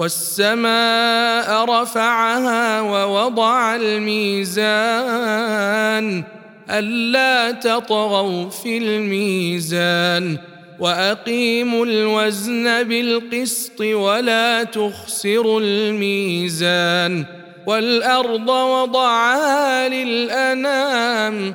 والسماء رفعها ووضع الميزان ألا تطغوا في الميزان وأقيموا الوزن بالقسط ولا تخسروا الميزان والأرض وضعها للأنام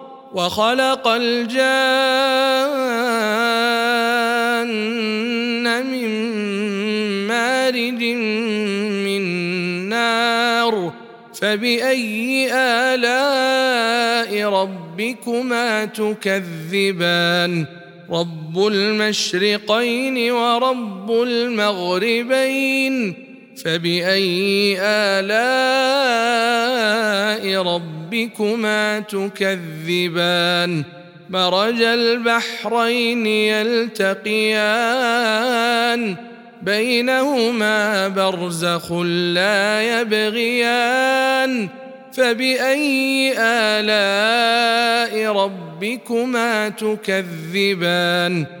وخلق الجان من مارد من نار فبأي آلاء ربكما تكذبان؟ رب المشرقين ورب المغربين. فبأي آلاء ربكما تكذبان؟ مرج البحرين يلتقيان بينهما برزخ لا يبغيان. فبأي آلاء ربكما تكذبان؟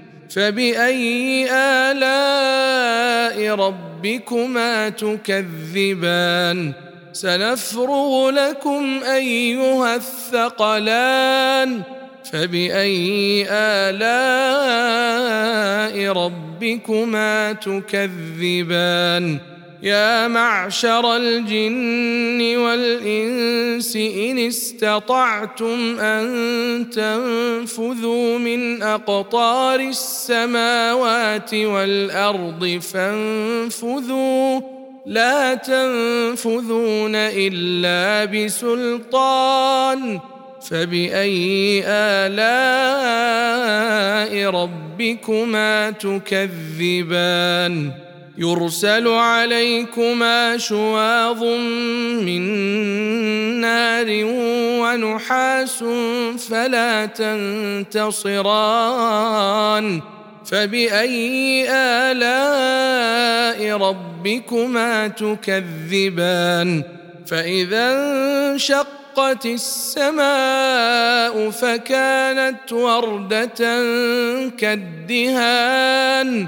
فبأي آلاء ربكما تكذبان؟ سنفرغ لكم أيها الثقلان. فبأي آلاء ربكما تكذبان؟ يا معشر الجن والإنس إن استطعتم أن تنفذوا من أقطار السماوات والأرض فانفذوا. لا تنفذون إلا بسلطان. فبأي آلاء ربكما تكذبان؟ يرسل عليكما شواظ من نار ونحاس فلا تنتصران. فبأي آلاء ربكما تكذبان؟ فإذا انشقت السماء فكانت وردة كالدهان.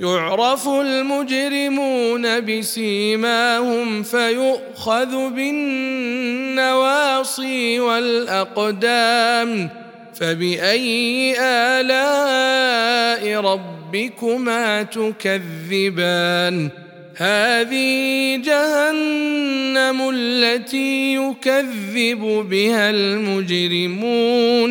يعرف المجرمون بسيماهم فيؤخذ بالنواصي والأقدام فبأي آلاء ربكما تكذبان؟ هذه جهنم التي يكذب بها المجرمون.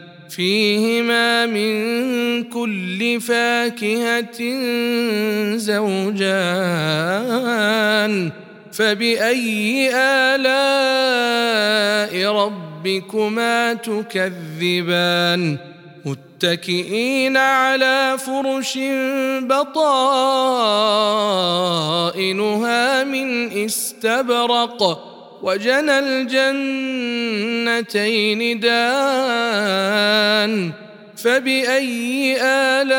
فيهما من كل فاكهة زوجان فبأي آلاء ربكما تكذبان؟ متكئين على فرش بطائنها من استبرق وجنى الجنتين دان فبأي آلاء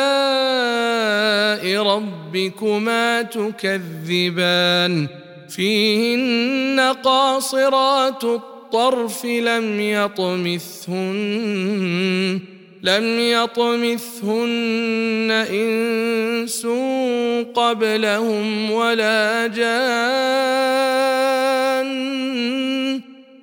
ربكما تكذبان؟ فيهن قاصرات الطرف لم يطمثهن لم يطمثهن إنس قبلهم ولا جان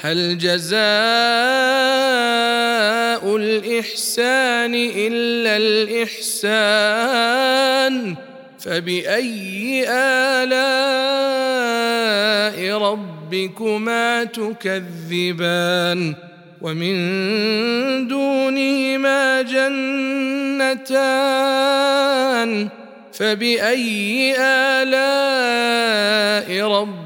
هل جزاء الإحسان إلا الإحسان؟ فبأي آلاء ربكما تكذبان؟ ومن دونهما جنتان؟ فبأي آلاء ربكما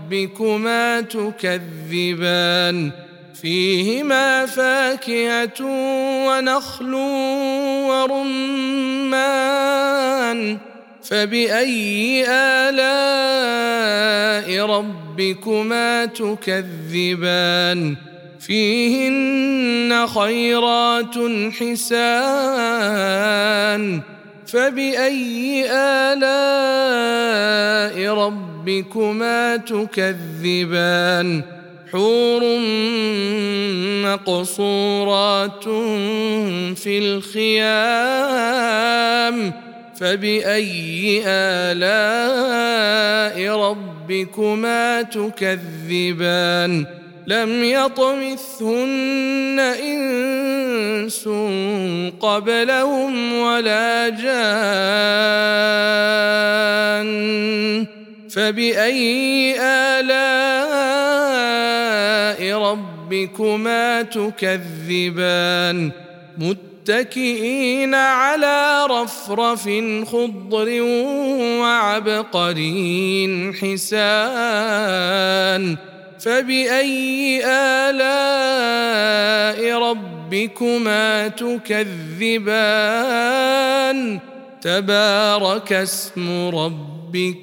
تكذبان فيهما فاكهة ونخل ورمان فبأي آلاء ربكما تكذبان فيهن خيرات حسان فبأي آلاء ربكما تكذبان حور مقصورات في الخيام فبأي آلاء ربكما تكذبان لم يطمثهن إنس قبلهم ولا جان فبأي آلاء ربكما تكذبان؟ متكئين على رفرف خضر وعبقري حسان. فبأي آلاء ربكما تكذبان؟ تبارك اسم ربك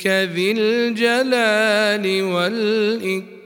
ذي الجلال والإكرام.